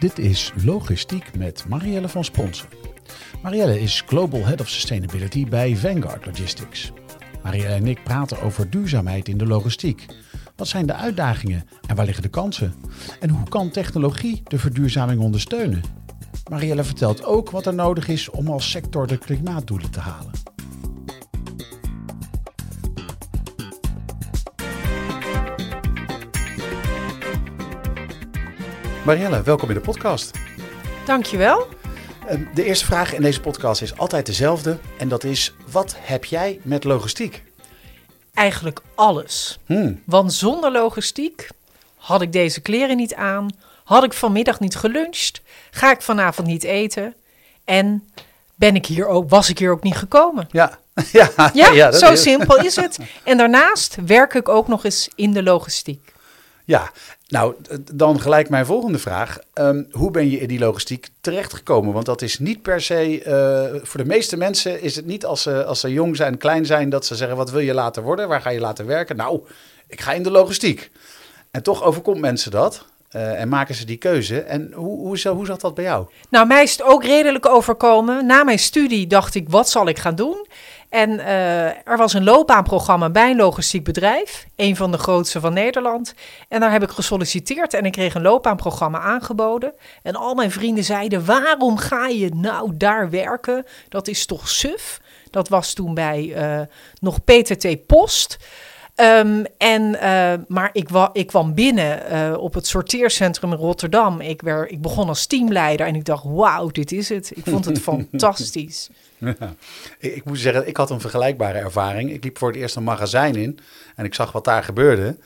Dit is Logistiek met Marielle van Sponsen. Marielle is Global Head of Sustainability bij Vanguard Logistics. Marielle en ik praten over duurzaamheid in de logistiek. Wat zijn de uitdagingen en waar liggen de kansen? En hoe kan technologie de verduurzaming ondersteunen? Marielle vertelt ook wat er nodig is om als sector de klimaatdoelen te halen. Marielle, welkom in de podcast. Dankjewel. Ehm, De eerste vraag in deze podcast is altijd dezelfde. En dat is, wat heb jij met logistiek? Eigenlijk alles. Hmm. Want zonder logistiek had ik deze kleren niet aan, had ik vanmiddag niet geluncht, ga ik vanavond niet eten en ben ik hier ook, was ik hier ook niet gekomen. Ja, ja, Ja, zo is- simpel is het. En daarnaast werk ik ook nog eens in de logistiek. Ja, nou dan gelijk mijn volgende vraag. Ehm, hoe ben je in die logistiek terechtgekomen? Want dat is niet per se, eh, voor de meeste mensen is het niet als ze, als ze jong zijn, klein zijn, dat ze zeggen, wat wil je later worden? Waar ga je laten werken? Nou, ik ga in de logistiek. En toch overkomt mensen dat eh, en maken ze die keuze. En hoe, hoe, hoe zat dat bij jou? Nou, mij is het ook redelijk overkomen. Na mijn studie dacht ik, wat zal ik gaan doen? En eh, er was een loopbaanprogramma bij een logistiek bedrijf, een van de grootste van Nederland. En daar heb ik gesolliciteerd en ik kreeg een loopbaanprogramma aangeboden. En al mijn vrienden zeiden, waarom ga je nou daar werken? Dat is toch suf? Dat was toen bij eh, nog PTT Post. Ehm, en, eh, maar ik, wa- ik kwam binnen eh, op het sorteercentrum in Rotterdam. Ik, wer- ik begon als teamleider en ik dacht, wauw, dit is het. Ik vond het fantastisch. Ja. Ik, ik moet zeggen, ik had een vergelijkbare ervaring. Ik liep voor het eerst een magazijn in en ik zag wat daar gebeurde.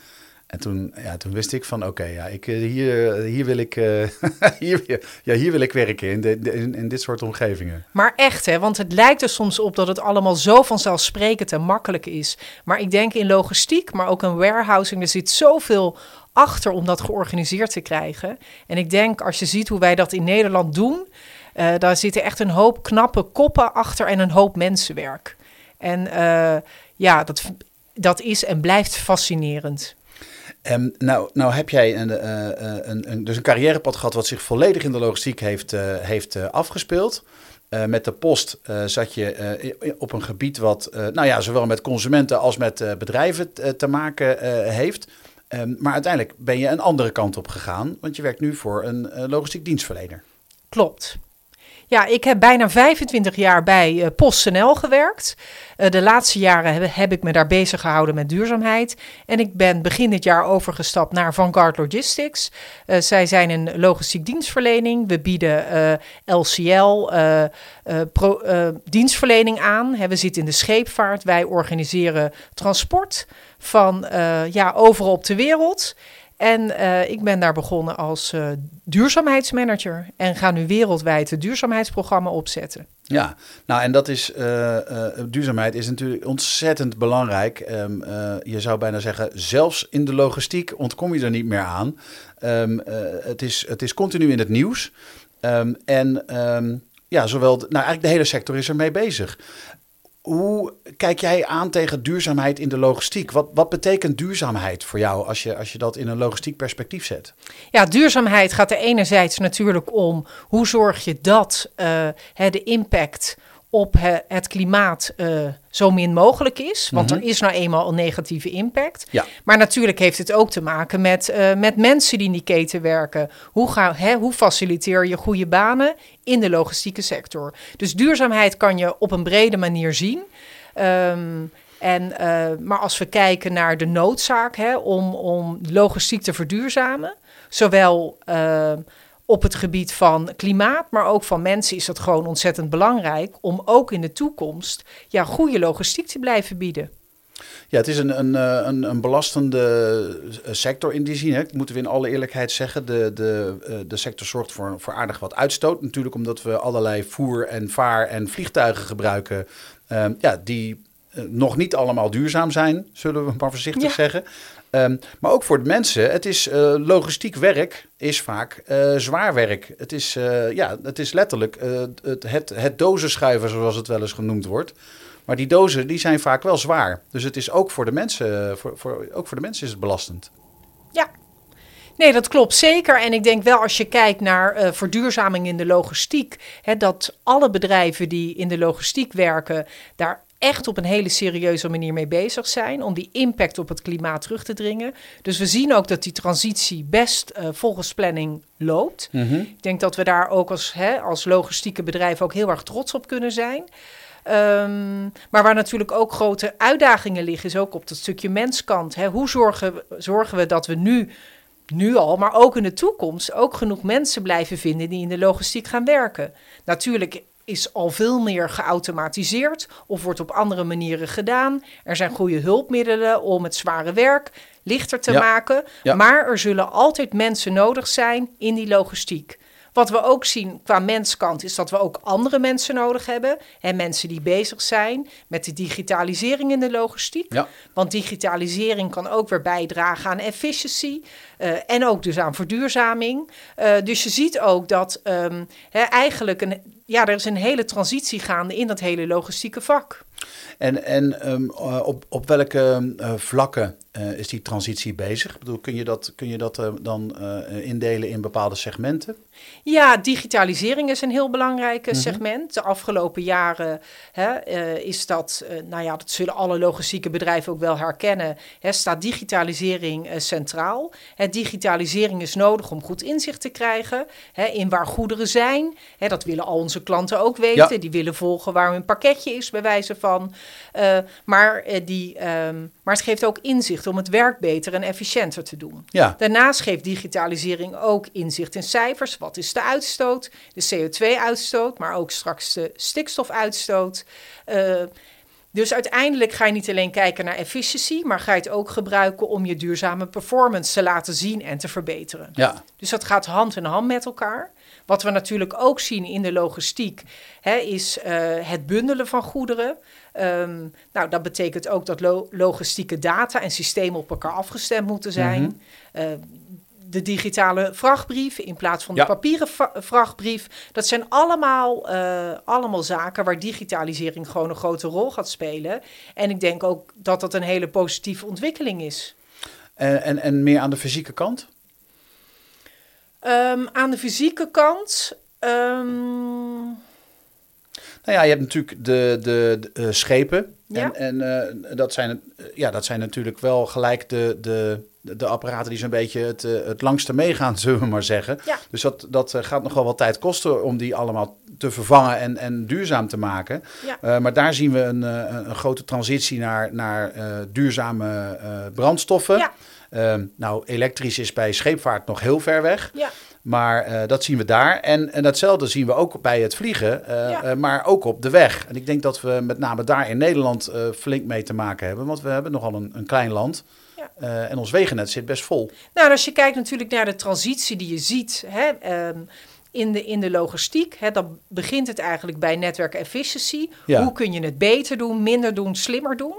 En toen, ja, toen wist ik van, oké, ja, ik, eh, hier, hier, wil ik, eh, hier, ja, hier wil ik werken, in, in, dit soort omgevingen. Maar echt, hè, want het lijkt er soms op dat het allemaal zo vanzelfsprekend en makkelijk is. Maar ik denk in logistiek, maar ook in warehousing, er zit zoveel achter om dat georganiseerd te krijgen. En ik denk, als je ziet hoe wij dat in Nederland doen, eh, daar zitten echt een hoop knappe koppen achter en een hoop mensenwerk. En eh, ja, dat, dat is en blijft fascinerend. Ehm, nou, nou heb jij een, eh, eh, een, een, dus een carrièrepad gehad wat zich volledig in de logistiek heeft, eh, heeft afgespeeld. Met de post zat je op een gebied wat nou ja, zowel met consumenten als met bedrijven te maken heeft. Ehm, maar uiteindelijk ben je een andere kant op gegaan, want je werkt nu voor een logistiek dienstverlener. Klopt. Ja, ik heb bijna 25 jaar bij eh, PostNL gewerkt. Eh, de laatste jaren heb, ik me daar bezig gehouden met duurzaamheid. En ik ben begin dit jaar overgestapt naar Vanguard Logistics. Eh, zij zijn een logistiek dienstverlening. We bieden LCL dienstverlening aan. We zitten in de scheepvaart. Wij organiseren transport van ja, overal op de wereld. En eh, ik ben daar begonnen als eh, duurzaamheidsmanager en ga nu wereldwijd het duurzaamheidsprogramma opzetten. Ja, nou en dat is, eh, duurzaamheid is natuurlijk ontzettend belangrijk. Ehm, eh, je zou bijna zeggen, zelfs in de logistiek ontkom je er niet meer aan. Ehm, eh, het, is, het is continu in het nieuws. Ehm, en ja, zowel, nou eigenlijk de hele sector is ermee bezig. Hoe kijk jij aan tegen duurzaamheid in de logistiek? Wat, wat betekent duurzaamheid voor jou als je, als je dat in een logistiek perspectief zet? Ja, duurzaamheid gaat er enerzijds natuurlijk om hoe zorg je dat eh, hè, de impact op he- het klimaat eh, zo min mogelijk is. Want er is nou eenmaal een negatieve impact. Ja. Maar natuurlijk heeft het ook te maken met, eh, met mensen die in die keten werken. Hoe, ga, hè, hoe faciliteer je goede banen in de logistieke sector? Dus duurzaamheid kan je op een brede manier zien. Ehm, en, eh, maar als we kijken naar de noodzaak hè, om, om logistiek te verduurzamen, zowel eh, op het gebied van klimaat, maar ook van mensen, is dat gewoon ontzettend belangrijk om ook in de toekomst ja, goede logistiek te blijven bieden. Ja, het is een, een, eh, een, een belastende eh, sector in die zin. Hè. Moeten we in alle eerlijkheid zeggen. De, de, eh, de sector zorgt voor, voor aardig wat uitstoot. Natuurlijk omdat we allerlei voer- en vaar- en vliegtuigen gebruiken. Uh, ja, die nog niet allemaal duurzaam zijn, zullen we maar voorzichtig Ja. zeggen. Um, maar ook voor de mensen. Het is uh, logistiek werk is vaak uh, zwaar werk. Het is, uh, ja, het is letterlijk het, het, het dozenschuiven, zoals het wel eens genoemd wordt. Maar die dozen die zijn vaak wel zwaar. Dus het is ook voor de mensen, voor, voor, ook voor de mensen is het belastend. Ja. Nee, dat klopt zeker. En ik denk wel als je kijkt naar verduurzaming in de logistiek, hè, dat alle bedrijven die in de logistiek werken, daar echt op een hele serieuze manier mee bezig zijn om die impact op het klimaat terug te dringen. Dus we zien ook dat die transitie best uh, volgens planning loopt. Mm -hmm. Ik denk dat we daar ook als, hè, als logistieke bedrijf ook heel erg trots op kunnen zijn. Um, maar waar natuurlijk ook grote uitdagingen liggen, is ook op dat stukje menskant. Hè. Hoe zorgen, zorgen we dat we nu, nu al, maar ook in de toekomst, ook genoeg mensen blijven vinden die in de logistiek gaan werken? Natuurlijk is al veel meer geautomatiseerd of wordt op andere manieren gedaan. Er zijn goede hulpmiddelen om het zware werk lichter te Ja. maken. Ja. Maar er zullen altijd mensen nodig zijn in die logistiek. Wat we ook zien qua menskant is dat we ook andere mensen nodig hebben. En mensen die bezig zijn met de digitalisering in de logistiek. Ja. Want digitalisering kan ook weer bijdragen aan efficiëntie. eh, en ook dus aan verduurzaming. Eh, dus je ziet ook dat ehm, eigenlijk een, ja, er is een hele transitie gaande in dat hele logistieke vak. En, en um, uh, op, op welke uh, vlakken uh, is die transitie bezig? Ik bedoel, kun je dat, kun je dat dan indelen in bepaalde segmenten? Ja, digitalisering is een heel belangrijk Mhm. segment. De afgelopen jaren hè, is dat, nou ja, dat zullen alle logistieke bedrijven ook wel herkennen, hè, staat digitalisering centraal. Hè, digitalisering is nodig om goed inzicht te krijgen hè, in waar goederen zijn. Hè, dat willen al onze klanten ook weten. Ja. Die willen volgen waar hun pakketje is, bij wijze van. Maar, die, um, maar het geeft ook inzicht om het werk beter en efficiënter te doen. Ja. Daarnaast geeft digitalisering ook inzicht in cijfers. Wat is de uitstoot, de CO2-uitstoot, maar ook straks de stikstofuitstoot. Uh, dus uiteindelijk ga je niet alleen kijken naar efficiëntie, maar ga je het ook gebruiken om je duurzame performance te laten zien en te verbeteren. Ja. Dus dat gaat hand in hand met elkaar. Wat we natuurlijk ook zien in de logistiek, hè, is uh, het bundelen van goederen. Um, nou, dat betekent ook dat lo logistieke data en systemen op elkaar afgestemd moeten zijn. Mm -hmm. uh, de digitale vrachtbrief in plaats van de Ja. papieren vrachtbrief. Dat zijn allemaal, uh, allemaal zaken waar digitalisering gewoon een grote rol gaat spelen. En ik denk ook dat dat een hele positieve ontwikkeling is. En, en, en meer aan de fysieke kant? Um, aan de fysieke kant. Um... Nou ja, je hebt natuurlijk de, de, de uh, schepen. Ja. En, en uh, dat, zijn, uh, ja, dat zijn natuurlijk wel gelijk de, de, de apparaten die zo'n beetje het, het langste meegaan, zullen we maar zeggen. Ja. Dus dat, dat gaat nog wel wat tijd kosten om die allemaal te vervangen en, en duurzaam te maken. Ja. Uh, maar daar zien we een, een, een grote transitie naar, naar uh, duurzame brandstoffen. Ja. Uh, nou, elektrisch is bij scheepvaart nog heel ver weg. Ja. Maar uh, dat zien we daar. En, en datzelfde zien we ook bij het vliegen, uh, Ja. uh, maar ook op de weg. En ik denk dat we met name daar in Nederland flink mee te maken hebben. Want we hebben nogal een, een klein land. Ja. En ons wegennet zit best vol. Nou, als je kijkt natuurlijk naar de transitie die je ziet hè, um, in, de, in de logistiek, hè, dan begint het eigenlijk bij netwerk efficiency. Ja. Hoe kun je het beter doen, minder doen, slimmer doen?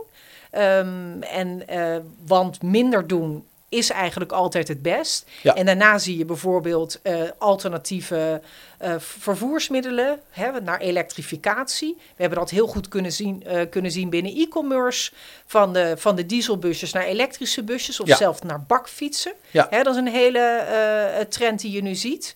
Um, en, uh, want minder doen is eigenlijk altijd het best. Ja. En daarna zie je bijvoorbeeld uh, alternatieve uh, vervoersmiddelen hè, naar elektrificatie. We hebben dat heel goed kunnen zien, uh, kunnen zien binnen e-commerce. Van de, van de dieselbusjes naar elektrische busjes of Ja. zelfs naar bakfietsen. Ja. Hè, dat is een hele trend die je nu ziet.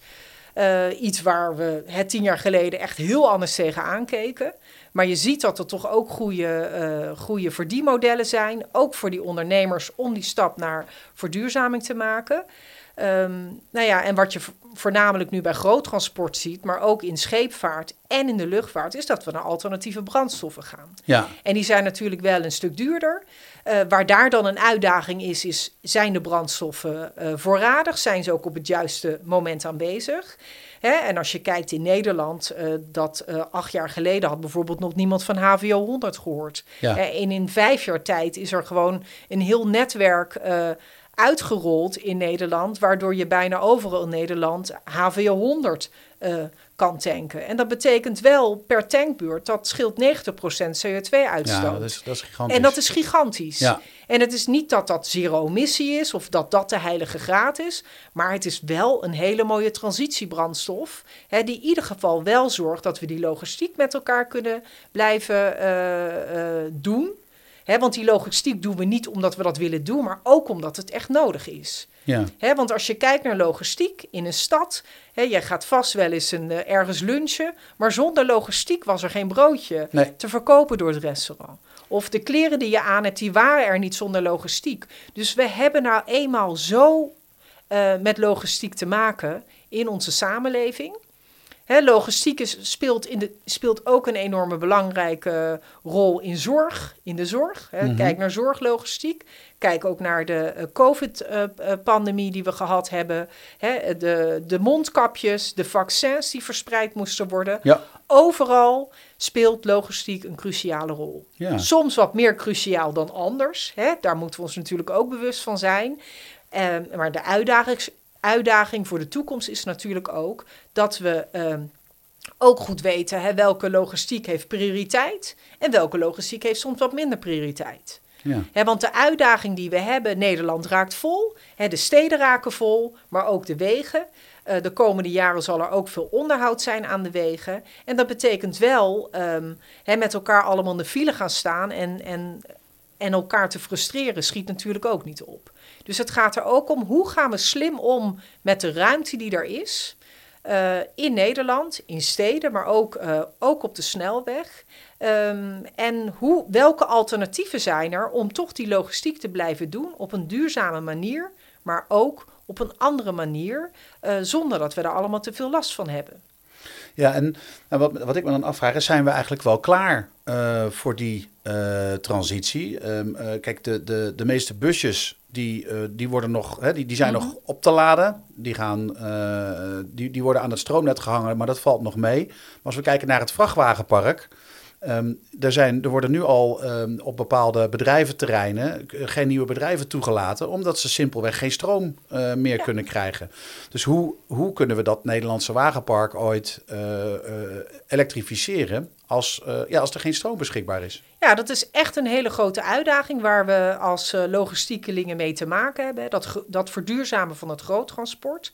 Iets waar we het tien jaar geleden echt heel anders tegen aankeken. Maar je ziet dat er toch ook goede, uh, goede verdienmodellen zijn. Ook voor die ondernemers om die stap naar verduurzaming te maken. Ehm, nou ja, en wat je voornamelijk nu bij groottransport ziet, maar ook in scheepvaart en in de luchtvaart, is dat we naar alternatieve brandstoffen gaan. Ja. En die zijn natuurlijk wel een stuk duurder. Uh, waar daar dan een uitdaging is, is zijn de brandstoffen uh, voorradig? Zijn ze ook op het juiste moment aanwezig? Hè? En als je kijkt in Nederland, uh, dat acht jaar geleden had bijvoorbeeld nog niemand van HVO 100 gehoord. Ja. en in vijf jaar tijd is er gewoon een heel netwerk uitgerold in Nederland, waardoor je bijna overal in Nederland HVO 100 uh, kan tanken. En dat betekent wel per tankbeurt, dat scheelt 90% CO2-uitstoot. Ja, dat is, dat is gigantisch. En dat is gigantisch. Ja. En het is niet dat dat zero-emissie is of dat dat de heilige graad is, maar het is wel een hele mooie transitiebrandstof, hè, die in ieder geval wel zorgt dat we die logistiek met elkaar kunnen blijven uh, uh, doen. He, want die logistiek doen we niet omdat we dat willen doen, maar ook omdat het echt nodig is. Ja. He, want als je kijkt naar logistiek in een stad, he, jij gaat vast wel eens een, uh, ergens lunchen, maar zonder logistiek was er geen broodje nee. te verkopen door het restaurant. Of de kleren die je aan hebt, die waren er niet zonder logistiek. Dus we hebben nou eenmaal zo uh, met logistiek te maken in onze samenleving. He, logistiek is, speelt, in de, speelt ook een enorme belangrijke rol in zorg, in de zorg. He, Mhm. Kijk naar zorglogistiek. Kijk ook naar de uh, COVID-pandemie die we gehad hebben. He, de, de mondkapjes, de vaccins die verspreid moesten worden. Ja. Overal speelt logistiek een cruciale rol. Ja. Soms wat meer cruciaal dan anders. Daar moeten we ons natuurlijk ook bewust van zijn. Um, maar de uitdaging, uitdaging voor de toekomst is natuurlijk ook dat we um, ook goed weten hè, welke logistiek heeft prioriteit en welke logistiek heeft soms wat minder prioriteit. Ja. Want de uitdaging die we hebben, Nederland raakt vol, de steden raken vol, maar ook de wegen. Uh, de komende jaren zal er ook veel onderhoud zijn aan de wegen. En dat betekent wel um, he, met elkaar allemaal in de file gaan staan en, en, en elkaar te frustreren, schiet natuurlijk ook niet op. Dus het gaat er ook om hoe gaan we slim om met de ruimte die er is. Uh, in Nederland, in steden, maar ook, uh, ook op de snelweg. Um, en hoe, welke alternatieven zijn er om toch die logistiek te blijven doen op een duurzame manier, maar ook op een andere manier, uh, zonder dat we er allemaal te veel last van hebben. Ja, en wat, wat ik me dan afvraag is, zijn we eigenlijk wel klaar uh, voor die uh, transitie? Um, uh, kijk, de, de, de meeste busjes die, die, worden nog, hè, die, die zijn mm -hmm. nog op te laden. Die, gaan, die, die worden aan het stroomnet gehangen, maar dat valt nog mee. Maar als we kijken naar het vrachtwagenpark... Um, er, zijn, er worden nu al um, op bepaalde bedrijventerreinen geen nieuwe bedrijven toegelaten, omdat ze simpelweg geen stroom uh, meer ja. kunnen krijgen. Dus hoe, hoe kunnen we dat Nederlandse wagenpark ooit uh, uh, elektrificeren als, ja, als er geen stroom beschikbaar is? Ja, dat is echt een hele grote uitdaging waar we als logistiekelingen mee te maken hebben. Dat, dat verduurzamen van het groottransport.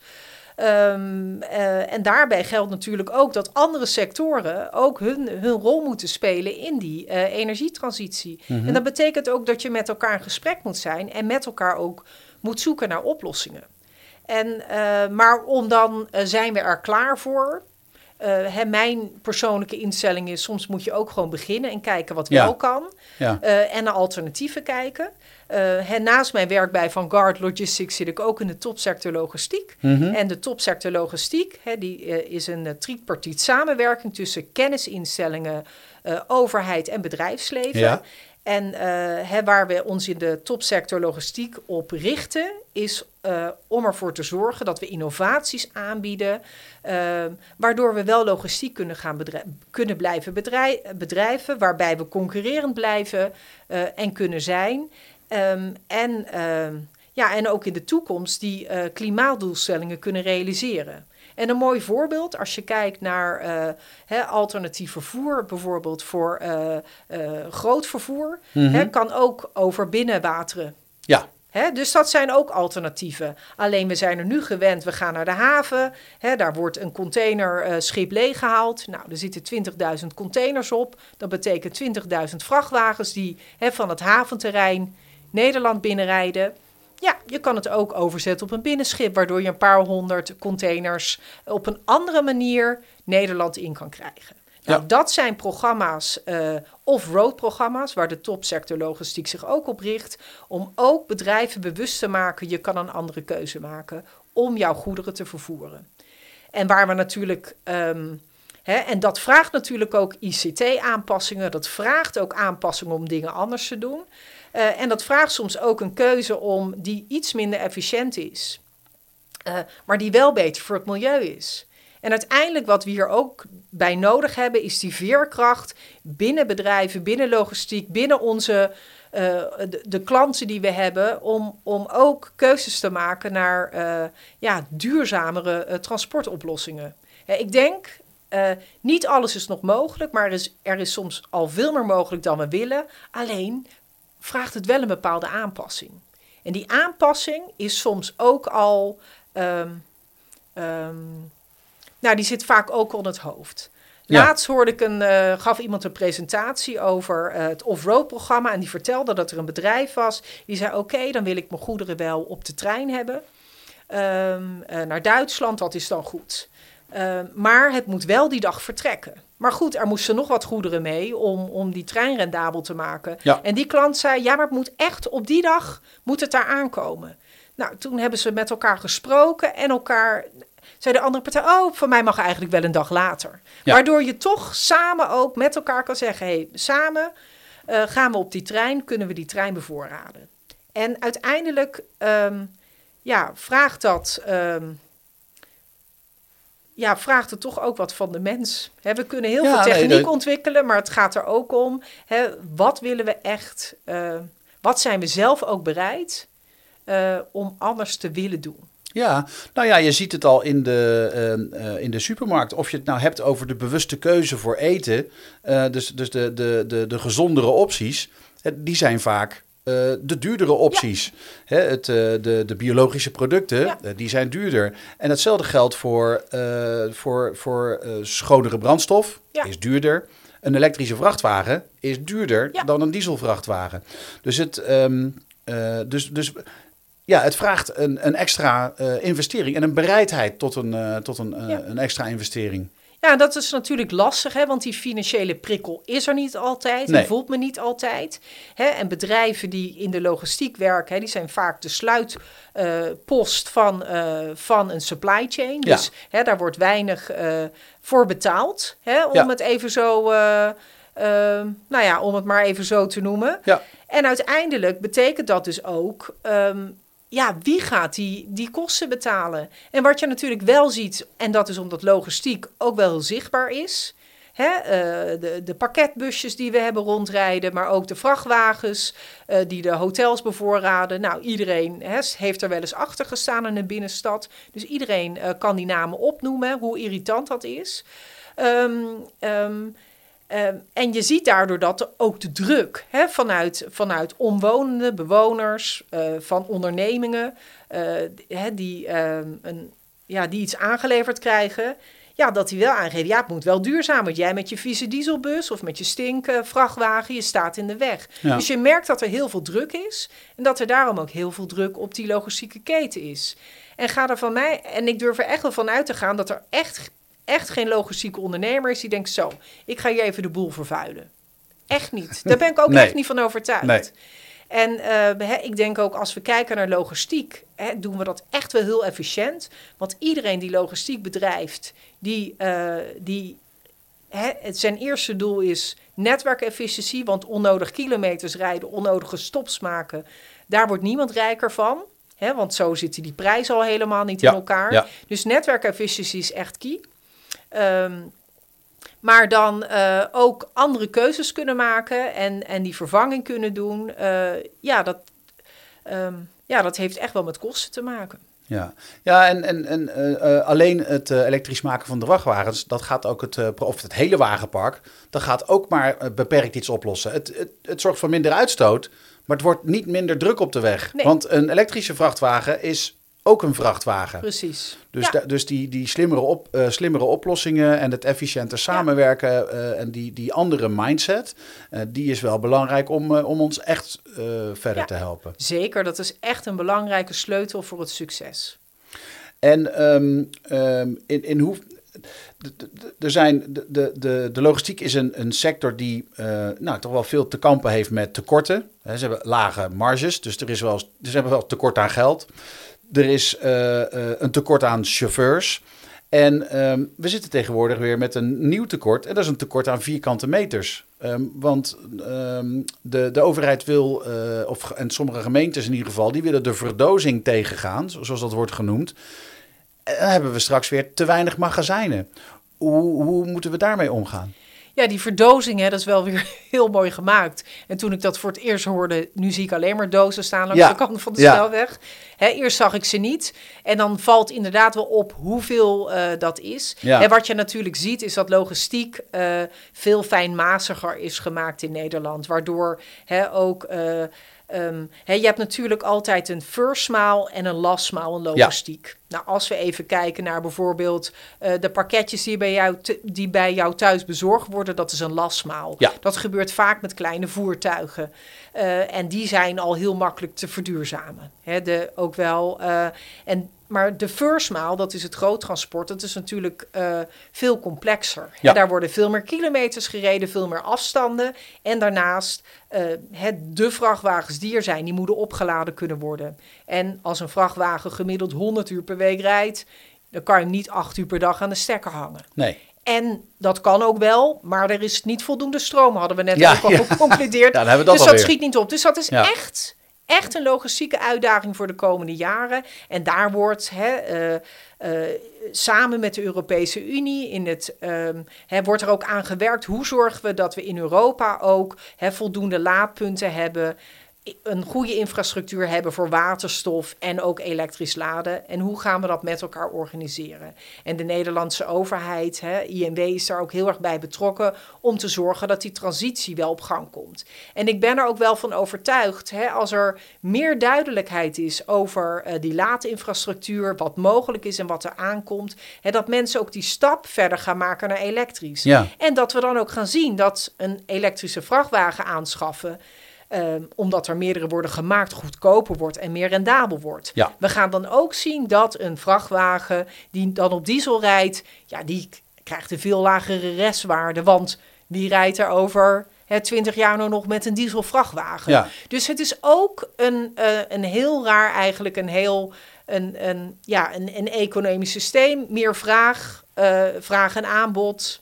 Um, uh, en daarbij geldt natuurlijk ook dat andere sectoren ook hun, hun rol moeten spelen in die uh, energietransitie. Mhm. En dat betekent ook dat je met elkaar in gesprek moet zijn en met elkaar ook moet zoeken naar oplossingen. En, uh, maar om dan zijn we er klaar voor. Hè, mijn persoonlijke instelling is, soms moet je ook gewoon beginnen en kijken wat Ja. wel kan. Ja. en naar alternatieven kijken. Uh, naast mijn werk bij Vanguard Logistics zit ik ook in de topsector logistiek. Mhm. En de topsector logistiek hè, die, is een tripartiet samenwerking tussen kennisinstellingen, overheid en bedrijfsleven. Ja. En hè, waar we ons in de topsector logistiek op richten, is om ervoor te zorgen dat we innovaties aanbieden, waardoor we wel logistiek kunnen, gaan kunnen blijven bedrijf bedrijven, waarbij we concurrerend blijven en kunnen zijn. Um, en, uh, ja, en ook in de toekomst die uh, klimaatdoelstellingen kunnen realiseren. En een mooi voorbeeld, als je kijkt naar uh, hè, alternatief vervoer, bijvoorbeeld voor groot vervoer, Mhm. hè, kan ook over binnenwateren. Ja. Dus dat zijn ook alternatieven. Alleen we zijn er nu gewend, we gaan naar de haven. Daar wordt een containerschip uh, leeggehaald. Nou, er zitten 20.000 containers op. Dat betekent 20.000 vrachtwagens die van het haventerrein Nederland binnenrijden. Ja, je kan het ook overzetten op een binnenschip, waardoor je een paar honderd containers op een andere manier Nederland in kan krijgen. Nou, Ja. dat zijn programma's, uh, off-road programma's, waar de topsector logistiek zich ook op richt. Om ook bedrijven bewust te maken, je kan een andere keuze maken om jouw goederen te vervoeren. En waar we natuurlijk. ehm, hè, en dat vraagt natuurlijk ook ICT-aanpassingen. Dat vraagt ook aanpassingen om dingen anders te doen. Eh, en dat vraagt soms ook een keuze om die iets minder efficiënt is. Eh, maar die wel beter voor het milieu is. En uiteindelijk wat we hier ook bij nodig hebben, is die veerkracht binnen bedrijven, binnen logistiek, binnen onze eh, de, klanten die we hebben, om, om ook keuzes te maken naar ja, duurzamere transportoplossingen. Ik denk, niet alles is nog mogelijk, maar is, er is soms al veel meer mogelijk dan we willen. Alleen vraagt het wel een bepaalde aanpassing. En die aanpassing is soms ook al. ehm, ehm, nou, die zit vaak ook on het hoofd. Ja. Laatst hoorde ik een, eh, gaf iemand een presentatie over eh, het off-road programma. En die vertelde dat er een bedrijf was. Die zei: Oké, dan wil ik mijn goederen wel op de trein hebben. Ehm, eh, naar Duitsland, dat is dan goed. Maar het moet wel die dag vertrekken. Maar goed, er moesten nog wat goederen mee om, om die trein rendabel te maken. Ja. En die klant zei: Ja, maar het moet echt op die dag moet het daar aankomen. Nou, toen hebben ze met elkaar gesproken en elkaar zei de andere partij: Oh, voor mij mag eigenlijk wel een dag later. Ja. Waardoor je toch samen ook met elkaar kan zeggen: hey, samen eh, gaan we op die trein, kunnen we die trein bevoorraden. En uiteindelijk ehm, ja, vraagt dat. ehm, ja, vraagt het toch ook wat van de mens. We kunnen heel Ja, veel nee, techniek dat- ontwikkelen, maar het gaat er ook om: wat willen we echt? eh, wat zijn we zelf ook bereid eh, om anders te willen doen? Ja, nou ja, je ziet het al in de, ehm, eh, in de supermarkt. Of je het nou hebt over de bewuste keuze voor eten, dus, dus de, de, de, de gezondere opties, die zijn vaak eh, de duurdere opties. Hè, het, eh, de, de biologische producten, Ja. eh, die zijn duurder. En hetzelfde geldt voor, voor, voor schonere brandstof, Ja. is duurder. Een elektrische vrachtwagen is duurder dan een dieselvrachtwagen. Dus het, ehm, eh, dus, dus ja, het vraagt een, een extra investering en een bereidheid tot een, tot een, Ja. een extra investering. Ja, dat is natuurlijk lastig, hè, want die financiële prikkel is er niet altijd. Nee. Die voelt me niet altijd. Hè, en bedrijven die in de logistiek werken, hè, die zijn vaak de sluitpost van, eh, van een supply chain. Ja. Dus hè, daar wordt weinig eh, voor betaald, hè, om Ja. het even zo, eh, eh, nou ja, om het maar even zo te noemen. Ja. En uiteindelijk betekent dat dus ook, ehm, ja, wie gaat die, die kosten betalen? En wat je natuurlijk wel ziet, en dat is omdat logistiek ook wel heel zichtbaar is. Hè, eh, de, de pakketbusjes die we hebben rondrijden, maar ook de vrachtwagens eh, die de hotels bevoorraden. Nou, iedereen hè, heeft er wel eens achter gestaan in de binnenstad. Dus iedereen eh, kan die namen opnoemen, hoe irritant dat is. Ehm, Ehm, en je ziet daardoor dat ook de druk hè, vanuit, vanuit omwonenden, bewoners, eh, van ondernemingen, eh, hè, die, ehm, een, ja, die iets aangeleverd krijgen, ja, dat die wel aangeven, ja, het moet wel duurzaam, want jij met je vieze dieselbus of met je stinken vrachtwagen, je staat in de weg. Ja. Dus je merkt dat er heel veel druk is en dat er daarom ook heel veel druk op die logistieke keten is. En ga er van mij, en ik durf er echt wel van uit te gaan dat er echt, echt geen logistieke ondernemer is die denkt, zo, ik ga hier even de boel vervuilen. Echt niet. Daar ben ik ook Nee. echt niet van overtuigd. Nee. En eh, ik denk ook als we kijken naar logistiek, doen we dat echt wel heel efficiënt. Want iedereen die logistiek bedrijft, die, eh, die het zijn eerste doel is netwerkefficiëntie. Want onnodig kilometers rijden, onnodige stops maken, daar wordt niemand rijker van. Want zo zitten die prijzen al helemaal niet Ja, in elkaar. ja. Dus netwerkefficiëntie is echt key. Ehm, maar dan eh, ook andere keuzes kunnen maken en, en die vervanging kunnen doen. Eh, ja, dat, ehm, ja, dat heeft echt wel met kosten te maken. Ja, ja en, en, en eh, alleen het elektrisch maken van de vrachtwagens, dat gaat ook het, of het hele wagenpark, dat gaat ook maar beperkt iets oplossen. Het, het, het zorgt voor minder uitstoot, maar het wordt niet minder druk op de weg. Nee. Want een elektrische vrachtwagen is ook een vrachtwagen. Precies. Dus, ja, da- dus die, die slimmere, op, eh, slimmere oplossingen en het efficiënter samenwerken eh, en die, die andere mindset, eh, die is wel belangrijk om, om ons echt verder Ja. te helpen. zeker. Dat is echt een belangrijke sleutel voor het succes. En ehm, ehm, in, in hoe. Er zijn, de, de, de, logistiek is een, een sector die eh, nou, toch wel veel te kampen heeft met tekorten. Ze hebben lage marges, dus er is wel, ze hebben wel tekort aan geld. Er is uh, een tekort aan chauffeurs. En um, we zitten tegenwoordig weer met een nieuw tekort. En dat is een tekort aan vierkante meters. Um, want um, de, de overheid wil, uh, of, en sommige gemeentes in ieder geval, die willen de verdozing tegengaan, zoals dat wordt genoemd. En dan hebben we straks weer te weinig magazijnen. Hoe, hoe moeten we daarmee omgaan? Ja, die verdozing, hè, dat is wel weer heel mooi gemaakt. En toen ik dat voor het eerst hoorde, nu zie ik alleen maar dozen staan langs de kant van de ja. snelweg. Hè, eerst zag ik ze niet. En dan valt inderdaad wel op hoeveel uh, dat is. Ja. En wat je natuurlijk ziet, is dat logistiek uh, veel fijnmaziger is gemaakt in Nederland. Waardoor hè, ook... Uh, Um, je hebt natuurlijk altijd een first mile en een last in logistiek. Ja. Nou, als we even kijken naar bijvoorbeeld uh, de pakketjes die bij, jou die bij jou thuis bezorgd worden, dat is een last. Ja. Dat gebeurt vaak met kleine voertuigen. Uh, en die zijn al heel makkelijk te verduurzamen. He, de, ook wel. Uh, en maar de first mile, dat is het groottransport, dat is natuurlijk uh, veel complexer. Ja. Daar worden veel meer kilometers gereden, veel meer afstanden. En daarnaast, uh, het, de vrachtwagens die er zijn, die moeten opgeladen kunnen worden. En als een vrachtwagen gemiddeld 100 uur per week rijdt, dan kan je hem niet 8 uur per dag aan de stekker hangen. Nee. En dat kan ook wel, maar er is niet voldoende stroom, hadden we net ja, ook al ja. geconcludeerd. Ja, dat dus dat schiet niet op. Dus dat is echt echt een logistieke uitdaging voor de komende jaren. En daar wordt hè, uh, uh, samen met de Europese Unie in het, um, hè, wordt er ook aan gewerkt. Hoe zorgen we dat we in Europa ook hè, voldoende laadpunten hebben? Een goede infrastructuur hebben voor waterstof en ook elektrisch laden. En hoe gaan we dat met elkaar organiseren? En de Nederlandse overheid, hè, INW, is daar ook heel erg bij betrokken om te zorgen dat die transitie wel op gang komt. En ik ben er ook wel van overtuigd, hè, als er meer duidelijkheid is over uh, die laadinfrastructuur, wat mogelijk is en wat er aankomt, hè, dat mensen ook die stap verder gaan maken naar elektrisch. Ja. En dat we dan ook gaan zien dat een elektrische vrachtwagen aanschaffen Um, omdat er meerdere worden gemaakt, goedkoper wordt en meer rendabel wordt. Ja. We gaan dan ook zien dat een vrachtwagen die dan op diesel rijdt, ja, die krijgt een veel lagere restwaarde. Want wie rijdt er over hè, 20 jaar nou nog met een dieselvrachtwagen? Ja. Dus het is ook een, uh, een heel raar, eigenlijk een heel een, een, ja, een, een economisch systeem. Meer vraag, uh, vraag en aanbod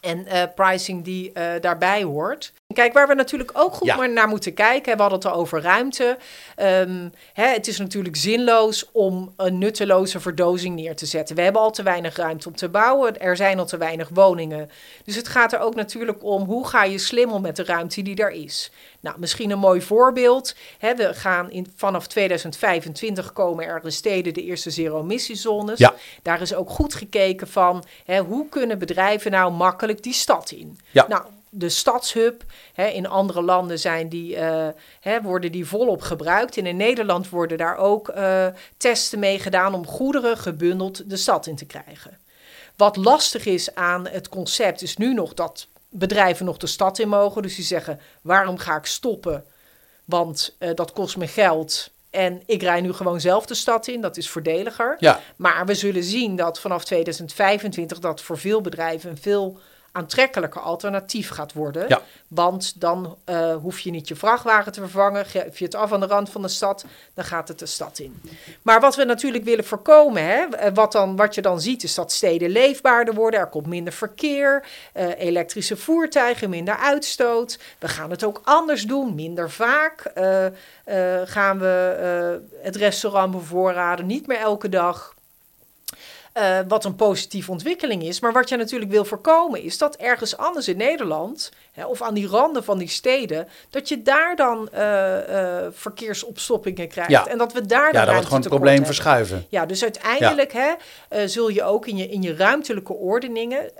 en uh, pricing die daarbij hoort. Kijk, waar we natuurlijk ook goed ja. naar moeten kijken. We hadden het al over ruimte. Um, hè, het is natuurlijk zinloos om een nutteloze verdozing neer te zetten. We hebben al te weinig ruimte om te bouwen. Er zijn al te weinig woningen. Dus het gaat er ook natuurlijk om hoe ga je slim om met de ruimte die er is. Nou, misschien een mooi voorbeeld. Hè, we gaan in, vanaf 2025 komen er in steden de eerste zero-emissiezones. Ja. Daar is ook goed gekeken van hè, hoe kunnen bedrijven nou makkelijk die stad in. Ja. Nou, de stadshub. Hè, in andere landen zijn die, uh, hè, worden die volop gebruikt. En in Nederland worden daar ook uh, testen mee gedaan om goederen gebundeld de stad in te krijgen. Wat lastig is aan het concept is nu nog dat bedrijven nog de stad in mogen. Dus die zeggen, waarom ga ik stoppen? Want uh, dat kost me geld. En ik rij nu gewoon zelf de stad in, dat is voordeliger. Ja. Maar we zullen zien dat vanaf 2025 dat voor veel bedrijven een veel aantrekkelijker alternatief gaat worden. Ja. Want dan uh, hoef je niet je vrachtwagen te vervangen. Geef je het af aan de rand van de stad, dan gaat het de stad in. Maar wat we natuurlijk willen voorkomen, hè, eh, wat, dan, wat je dan ziet, is dat steden leefbaarder worden. Er komt minder verkeer, uh, elektrische voertuigen, minder uitstoot. We gaan het ook anders doen, minder vaak. Uh, gaan we het restaurant bevoorraden, niet meer elke dag. Uh, wat een positieve ontwikkeling is. Maar wat je natuurlijk wil voorkomen is dat ergens anders in Nederland, hè, of aan die randen van die steden, dat je daar dan uh, uh, verkeersopstoppingen krijgt. Ja. En dat we daar ja, dan wordt gewoon het probleem hebben. verschuiven. Ja, dus uiteindelijk ja. hè, zul je ook in je, in je ruimtelijke ordeningen,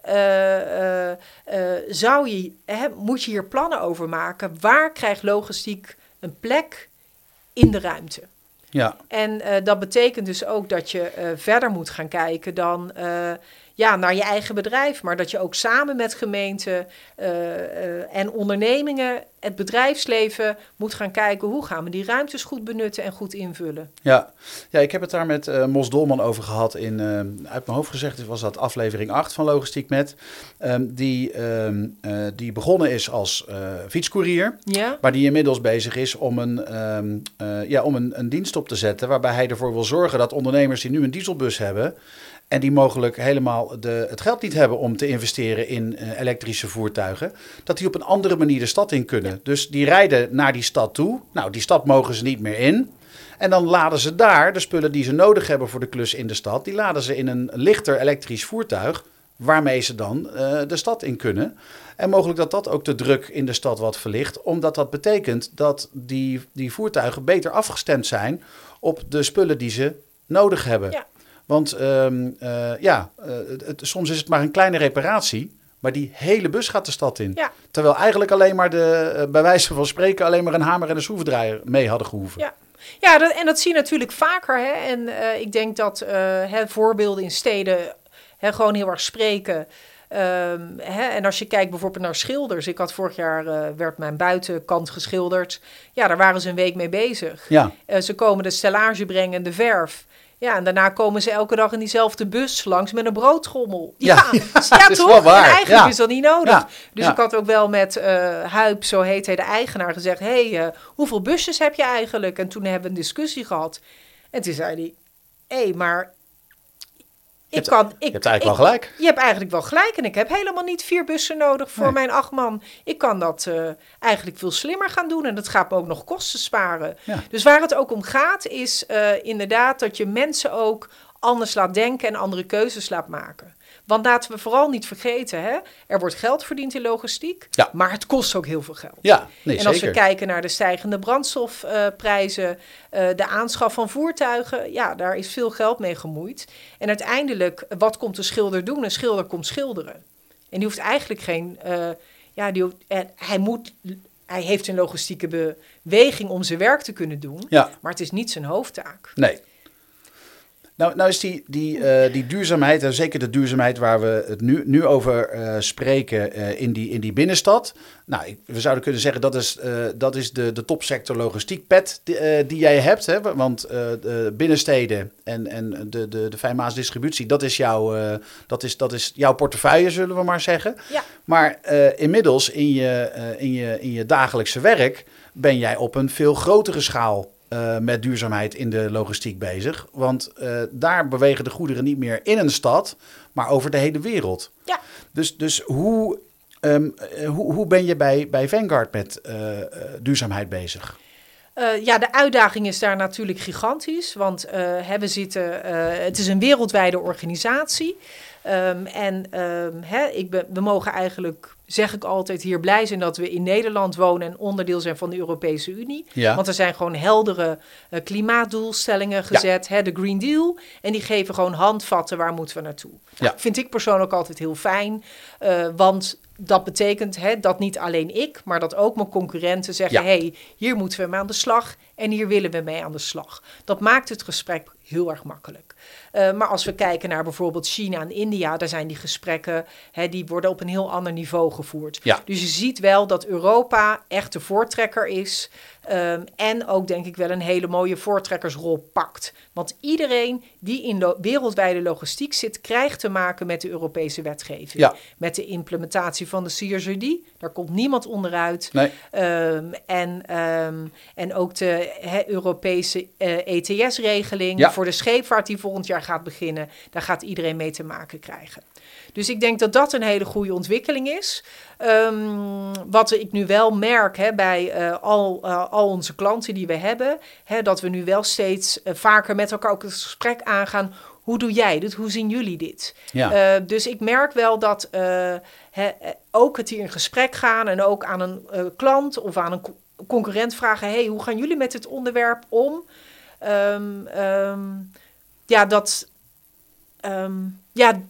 zou je, hè, moet je hier plannen over maken. Waar krijgt logistiek een plek in de ruimte? Ja. En uh, dat betekent dus ook dat je uh, verder moet gaan kijken dan uh, ja, naar je eigen bedrijf, maar dat je ook samen met gemeenten eh, eh, en ondernemingen, het bedrijfsleven moet gaan kijken hoe gaan we die ruimtes goed benutten en goed invullen. Ja, ja ik heb het daar met uh, Mos Dolman over gehad. In, uit mijn hoofd gezegd was dat aflevering 8 van Logistiek Met. Um, die, um, die begonnen is als fietscourier, ja? maar die inmiddels bezig is om, een, um, ja, om een, een dienst op te zetten waarbij hij ervoor wil zorgen dat ondernemers die nu een dieselbus hebben en die mogelijk helemaal de, het geld niet hebben om te investeren in uh, elektrische voertuigen, dat die op een andere manier de stad in kunnen. Dus die rijden naar die stad toe. Nou, die stad mogen ze niet meer in. En dan laden ze daar de spullen die ze nodig hebben voor de klus in de stad, die laden ze in een lichter elektrisch voertuig, waarmee ze dan uh, de stad in kunnen. En mogelijk dat dat ook de druk in de stad wat verlicht, omdat dat betekent dat die, die voertuigen beter afgestemd zijn op de spullen die ze nodig hebben. Ja. Want um, uh, ja, uh, het, soms is het maar een kleine reparatie. Maar die hele bus gaat de stad in. Ja. Terwijl eigenlijk alleen maar de, uh, bij wijze van spreken, alleen maar een hamer en een schroevendraaier mee hadden gehoeven. Ja. Ja, dat, en dat zie je natuurlijk vaker. Hè? En ik denk dat hè, voorbeelden in steden hè, gewoon heel erg spreken. Um, hè, en als je kijkt bijvoorbeeld naar schilders. Ik had vorig jaar, uh, werd mijn buitenkant geschilderd. Ja, daar waren ze een week mee bezig. Ja. Uh, ze komen de stellage brengen, de verf. Ja, en daarna komen ze elke dag in diezelfde bus langs met een broodtrommel. Ja, ja, ja is toch? En eigenlijk ja. is dat niet nodig. Ja. Dus Ja. ik had ook wel met uh, Huip, zo heet hij, de eigenaar, gezegd... hé, hey, uh, hoeveel busjes heb je eigenlijk? En toen hebben we een discussie gehad. En toen zei hij... hé, hey, maar... Ik hebt- kan, ik, Je hebt eigenlijk ik- wel gelijk. je hebt eigenlijk wel gelijk. En ik heb helemaal niet vier bussen nodig voor Nee. mijn acht man. Ik kan dat eh, eigenlijk veel slimmer gaan doen. En dat gaat me ook nog kosten sparen. Ja. Dus waar het ook om gaat, is eh, inderdaad dat je mensen ook anders laat denken en andere keuzes laat maken. Want laten we vooral niet vergeten, hè? er wordt geld verdiend in logistiek, Ja. maar het kost ook heel veel geld. Ja, nee, en als zeker. we kijken naar de stijgende brandstofprijzen, eh, de aanschaf van voertuigen, ja, daar is veel geld mee gemoeid. En uiteindelijk, wat komt de schilder doen? Een schilder komt schilderen. En die hoeft eigenlijk geen, eh, ja, die hoeft, hij moet, hij heeft een logistieke beweging om zijn werk te kunnen doen, Ja, maar het is niet zijn hoofdtaak. nee. Nou, nou is die, die, eh, die duurzaamheid, en zeker de duurzaamheid waar we het nu, nu over eh, spreken eh, in, die, in die binnenstad. Nou, ik, we zouden kunnen zeggen dat is, dat is de, de topsector logistiek pet die, die jij hebt. Hè? Want de binnensteden en, en de, de, de Fijnmaas distributie, dat is, jouw, dat, is, dat is jouw portefeuille, zullen we maar zeggen. Ja. Maar inmiddels in je, in, je, in je dagelijkse werk ben jij op een veel grotere schaal eh, met duurzaamheid in de logistiek bezig. Want eh, daar bewegen de goederen niet meer in een stad, maar over de hele wereld. Ja. Dus, dus hoe, ehm, eh, hoe, hoe ben je bij, bij Vanguard met duurzaamheid bezig? Eh, ja, de uitdaging is daar natuurlijk gigantisch, want eh, hè, we zitten, eh, het is een wereldwijde organisatie. Ehm, en ehm, hè, ik ben, we mogen eigenlijk, zeg ik altijd, hier blij zijn dat we in Nederland wonen en onderdeel zijn van de Europese Unie. Ja. Want er zijn gewoon heldere klimaatdoelstellingen gezet, hè, de Green Deal. En die geven gewoon handvatten waar moeten we naartoe. Nou, Ja. Vind ik persoonlijk altijd heel fijn, want dat betekent hè, dat niet alleen ik, maar dat ook mijn concurrenten zeggen: Ja. hey, hier moeten we mee aan de slag en hier willen we mee aan de slag. Dat maakt het gesprek heel erg makkelijk. Eh, maar als we kijken naar bijvoorbeeld China en India, daar zijn die gesprekken, hè, die worden op een heel ander niveau gevoerd. Ja. Dus je ziet wel dat Europa echt de voortrekker is. ehm, en ook denk ik wel een hele mooie voortrekkersrol pakt. Want iedereen die in lo- wereldwijde logistiek zit, krijgt te maken met de Europese wetgeving. Ja. Met de implementatie van de CSRD. Daar komt niemand onderuit. Nee. Ehm, en, ehm, en ook de Europese eh, ETS-regeling Ja. voor de scheepvaart die volgend jaar gaat beginnen. Daar gaat iedereen mee te maken krijgen. Dus ik denk dat dat een hele goede ontwikkeling is. Ehm, wat ik nu wel merk hè, bij eh, al, eh, al onze klanten die we hebben, hè, dat we nu wel steeds eh, vaker met elkaar ook het gesprek aangaan. Hoe doe jij dit? Hoe zien jullie dit? Ja. Dus ik merk wel dat hè, ook het hier in gesprek gaan en ook aan een klant of aan een co- concurrent vragen: hey, hoe gaan jullie met dit onderwerp om? Ehm, ehm, ja, dat, ehm, ja,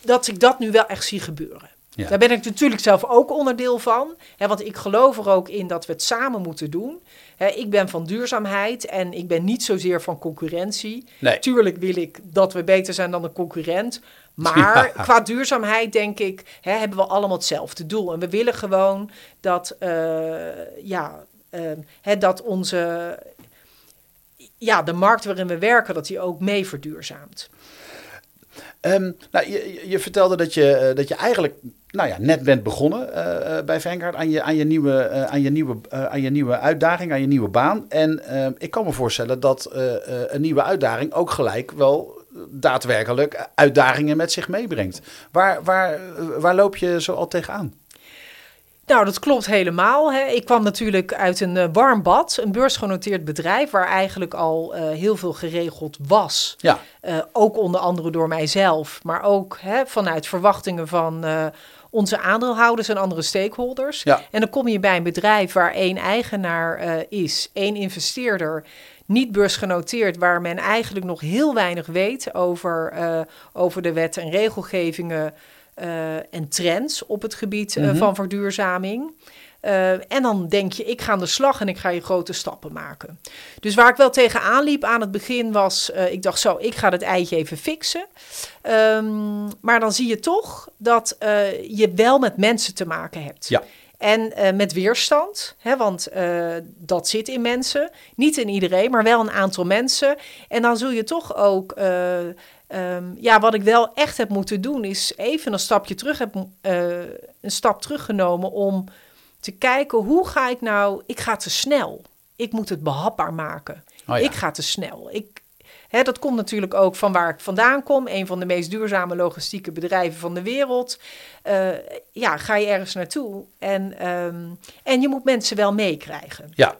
dat ik dat nu wel echt zie gebeuren. Ja. Daar ben ik natuurlijk zelf ook onderdeel van. Hè, want ik geloof er ook in dat we het samen moeten doen. Hè, ik ben van duurzaamheid en ik ben niet zozeer van concurrentie. Nee. Tuurlijk wil ik dat we beter zijn dan een concurrent. Maar Ja. qua duurzaamheid denk ik, hè, hebben we allemaal hetzelfde doel. En we willen gewoon dat, eh, ja, eh, hè, dat onze, ja, de markt waarin we werken, dat die ook mee verduurzaamt. Ehm, nou, je, je- vertelde dat je, eh, dat je eigenlijk nou ja, net bent begonnen eh, eh, bij Vanguard aan je, aan je, nieuwe, aan, je nieuwe, aan je nieuwe uitdaging, aan je nieuwe baan. En ehm, ik kan me voorstellen dat een nieuwe uitdaging ook gelijk wel daadwerkelijk uitdagingen met zich meebrengt. Waar, waar, waar loop je zo al tegenaan? Nou, dat klopt helemaal. Hè. Ik kwam natuurlijk uit een eh, warm bad, een beursgenoteerd bedrijf, waar eigenlijk al eh, heel veel geregeld was. Ja, Eh, ook onder andere door mijzelf, maar ook hè, vanuit verwachtingen van onze aandeelhouders en andere stakeholders. Ja. En dan kom je bij een bedrijf waar één eigenaar is, één investeerder, niet beursgenoteerd, waar men eigenlijk nog heel weinig weet over, over de wet en regelgevingen en trends op het gebied eh, Mhm. van verduurzaming. Eh, en dan denk je, ik ga aan de slag en ik ga je grote stappen maken. Dus waar ik wel tegenaan liep aan het begin was, eh, ik dacht zo, ik ga het eitje even fixen. Ehm, maar dan zie je toch dat eh, je wel met mensen te maken hebt. Ja. En eh, met weerstand, hè, want eh, dat zit in mensen. Niet in iedereen, maar wel een aantal mensen. En dan zul je toch ook... eh, ehm, ja, wat ik wel echt heb moeten doen, is even een stapje terug heb, eh, een stap teruggenomen om te kijken hoe ga ik nou. Ik ga te snel. Ik moet het behapbaar maken. Oh ja. Ik ga te snel. Ik, hè, dat komt natuurlijk ook van waar ik vandaan kom. Een van de meest duurzame logistieke bedrijven van de wereld. Eh, ja, ga je ergens naartoe. En, ehm, en je moet mensen wel meekrijgen. ja.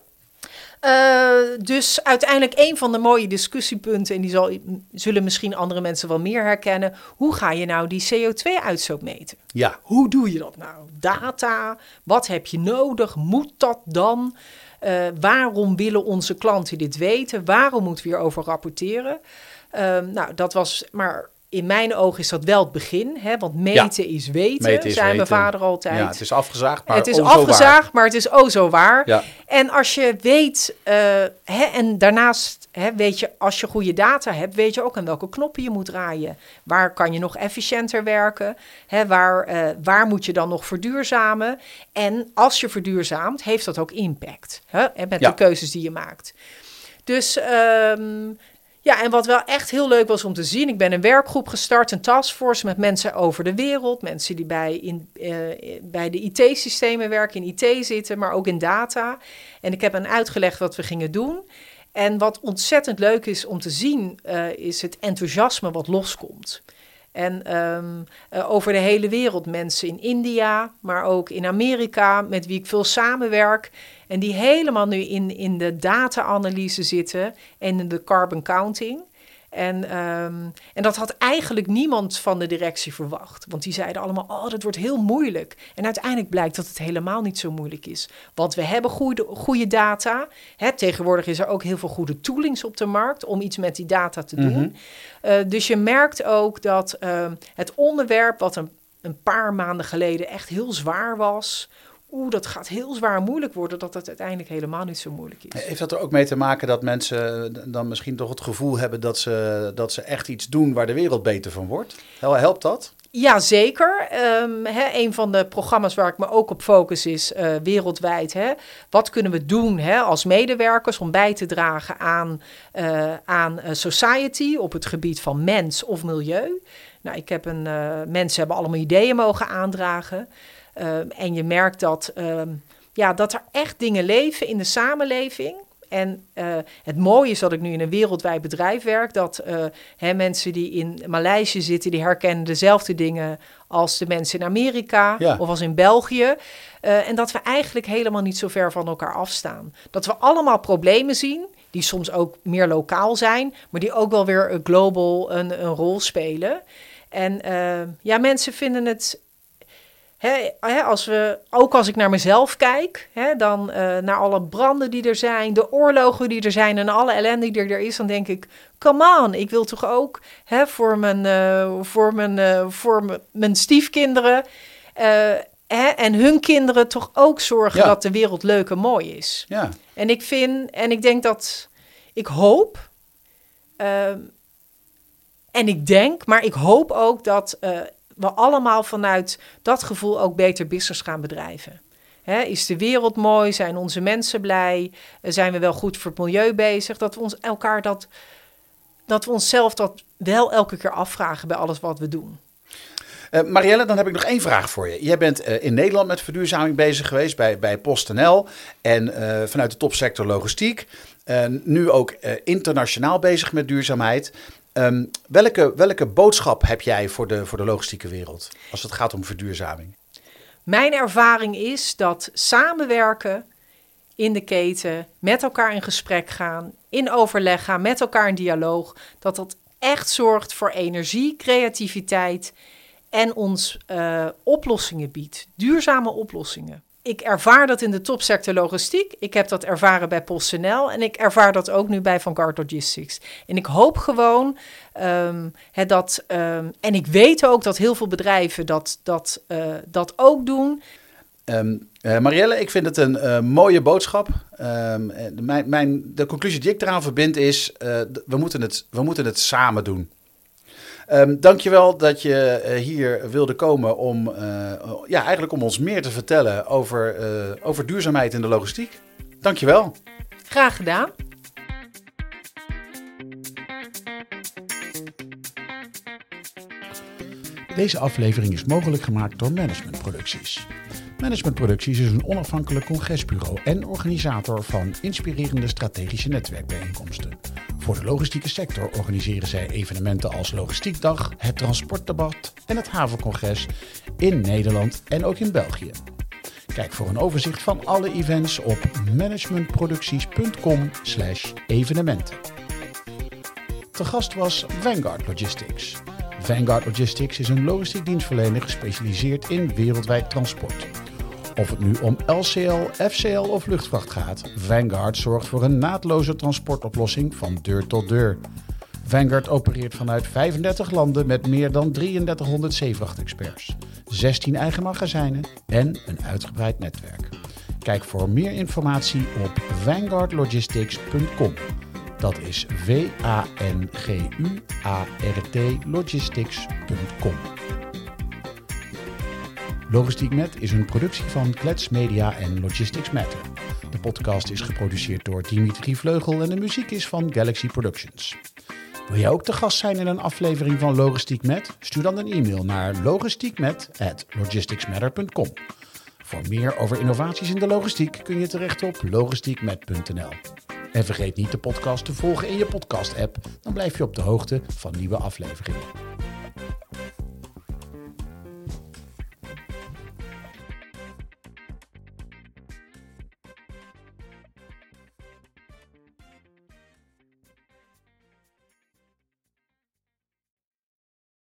Eh, dus uiteindelijk een van de mooie discussiepunten, en die zal, zullen misschien andere mensen wel meer herkennen. Hoe ga je nou die CO2-uitstoot meten? ja. Hoe doe je dat nou? Data, wat heb je nodig? Moet dat dan? Eh, waarom willen onze klanten dit weten? Waarom moeten we hierover rapporteren? Ehm, nou, dat was, maar in mijn ogen is dat wel het begin, hè? want meten is weten, Meten is zei mijn weten. vader altijd. Ja, het is afgezaagd, maar het is oh zo waar. afgezaagd, maar het is oh zo waar. Ja. En als je weet, eh, hè, en daarnaast hè, weet je, als je goede data hebt, weet je ook aan welke knoppen je moet draaien. Waar kan je nog efficiënter werken? Hè, waar, eh, waar moet je dan nog verduurzamen? En als je verduurzaamt, heeft dat ook impact hè, met de keuzes die je maakt. Dus ehm, ja, en wat wel echt heel leuk was om te zien, ik ben een werkgroep gestart, een taskforce met mensen over de wereld, mensen die bij, in, eh, bij de IT-systemen werken, in IT zitten, maar ook in data. En ik heb hen uitgelegd wat we gingen doen. En wat ontzettend leuk is om te zien, eh, is het enthousiasme wat loskomt. En ehm, eh, over de hele wereld mensen in India, maar ook in Amerika, met wie ik veel samenwerk. En die helemaal nu in, in de data-analyse zitten en in de carbon counting. En, ehm, en dat had eigenlijk niemand van de directie verwacht. Want die zeiden allemaal, oh, dat wordt heel moeilijk. En uiteindelijk blijkt dat het helemaal niet zo moeilijk is. Want we hebben goede, goede data. Hè, tegenwoordig is er ook heel veel goede toolings op de markt om iets met die data te doen. Mhm. Eh, dus je merkt ook dat ehm, het onderwerp wat een, een paar maanden geleden echt heel zwaar was... Oeh, dat gaat heel zwaar moeilijk worden, dat het uiteindelijk helemaal niet zo moeilijk is. Heeft dat er ook mee te maken dat mensen dan misschien toch het gevoel hebben dat ze, dat ze echt iets doen waar de wereld beter van wordt? Hel- Helpt dat? Ja, zeker. Hè, een van de programma's waar ik me ook op focus is eh, wereldwijd. Hè. Wat kunnen we doen hè, als medewerkers om bij te dragen aan, eh, aan eh, society op het gebied van mens of milieu? Nou, ik heb een, mensen hebben allemaal ideeën mogen aandragen. Ehm, en je merkt dat, ehm, ja, dat er echt dingen leven in de samenleving. En eh, het mooie is dat ik nu in een wereldwijd bedrijf werk. Dat eh, hè, mensen die in Maleisië zitten, die herkennen dezelfde dingen als de mensen in Amerika Ja. of als in België. Eh, en dat we eigenlijk helemaal niet zo ver van elkaar afstaan. Dat we allemaal problemen zien, die soms ook meer lokaal zijn, maar die ook wel weer global een, een rol spelen. En eh, ja, mensen vinden het Als we, ook als ik naar mezelf kijk, hè, dan eh, naar alle branden die er zijn, de oorlogen die er zijn en alle ellende die er is, dan denk ik, come on, ik wil toch ook hè, voor, mijn, eh, voor, mijn, eh, voor mijn- stiefkinderen hè, en hun kinderen toch ook zorgen Ja. dat de wereld leuk en mooi is. Ja. En ik vind, en ik denk dat, ik hoop, ehm, en ik denk, maar ik hoop ook dat we allemaal vanuit dat gevoel ook beter business gaan bedrijven. Is de wereld mooi? Zijn onze mensen blij? Eh, zijn we wel goed voor het milieu bezig? Dat we ons elkaar dat, dat we onszelf dat wel elke keer afvragen bij alles wat we doen. Eh, Marielle, dan heb ik nog één vraag voor je. Jij bent eh, in Nederland met verduurzaming bezig geweest bij, bij PostNL en vanuit de topsector logistiek. Nu ook internationaal bezig met duurzaamheid. Ehm, welke, welke boodschap heb jij voor de, voor de logistieke wereld als het gaat om verduurzaming? Mijn ervaring is dat samenwerken in de keten, met elkaar in gesprek gaan, in overleg gaan, met elkaar in dialoog, dat dat echt zorgt voor energie, creativiteit en ons eh, oplossingen biedt, duurzame oplossingen. Ik ervaar dat in de topsector logistiek. Ik heb dat ervaren bij PostNL en ik ervaar dat ook nu bij Vanguard Logistics. En ik hoop gewoon ehm, dat, ehm, en ik weet ook dat heel veel bedrijven dat, dat, eh, dat ook doen. Ehm, eh, Marielle, ik vind het een eh, mooie boodschap. De, mijn, mijn, de conclusie die ik eraan verbind is, we, moeten het, we moeten het samen doen. Ehm dankjewel dat je eh, hier wilde komen om, eh, ja, eigenlijk om ons meer te vertellen over, eh, over duurzaamheid in de logistiek. Dankjewel. Graag gedaan. Deze aflevering is mogelijk gemaakt door Management Producties. Management Producties is een onafhankelijk congresbureau en organisator van inspirerende strategische netwerkbijeenkomsten. Voor de logistieke sector organiseren zij evenementen als Logistiekdag, het Transportdebat en het Havencongres in Nederland en ook in België. Kijk voor een overzicht van alle events op managementproducties.com/evenementen. Te gast was Vanguard Logistics. Vanguard Logistics is een logistiek dienstverlener gespecialiseerd in wereldwijd transport. Of het nu om LCL, FCL of luchtvracht gaat, Vanguard zorgt voor een naadloze transportoplossing van deur tot deur. Vanguard opereert vanuit 35 landen met meer dan 3300 zeevrachtexperts, 16 eigen magazijnen en een uitgebreid netwerk. Kijk voor meer informatie op vanguardlogistics.com. Dat is V-A-N-G-U-A-R-T logistics.com. Logistiek Met is een productie van Klets Media en Logistics Matter. De podcast is geproduceerd door Dimitri Vleugel en de muziek is van Galaxy Productions. Wil jij ook te gast zijn in een aflevering van Logistiek Met? Stuur dan een e-mail naar logistiekmet@logisticsmatter.com. Voor meer over innovaties in de logistiek kun je terecht op logistiekmet.nl. En vergeet niet de podcast te volgen in je podcast-app, dan blijf je op de hoogte van nieuwe afleveringen.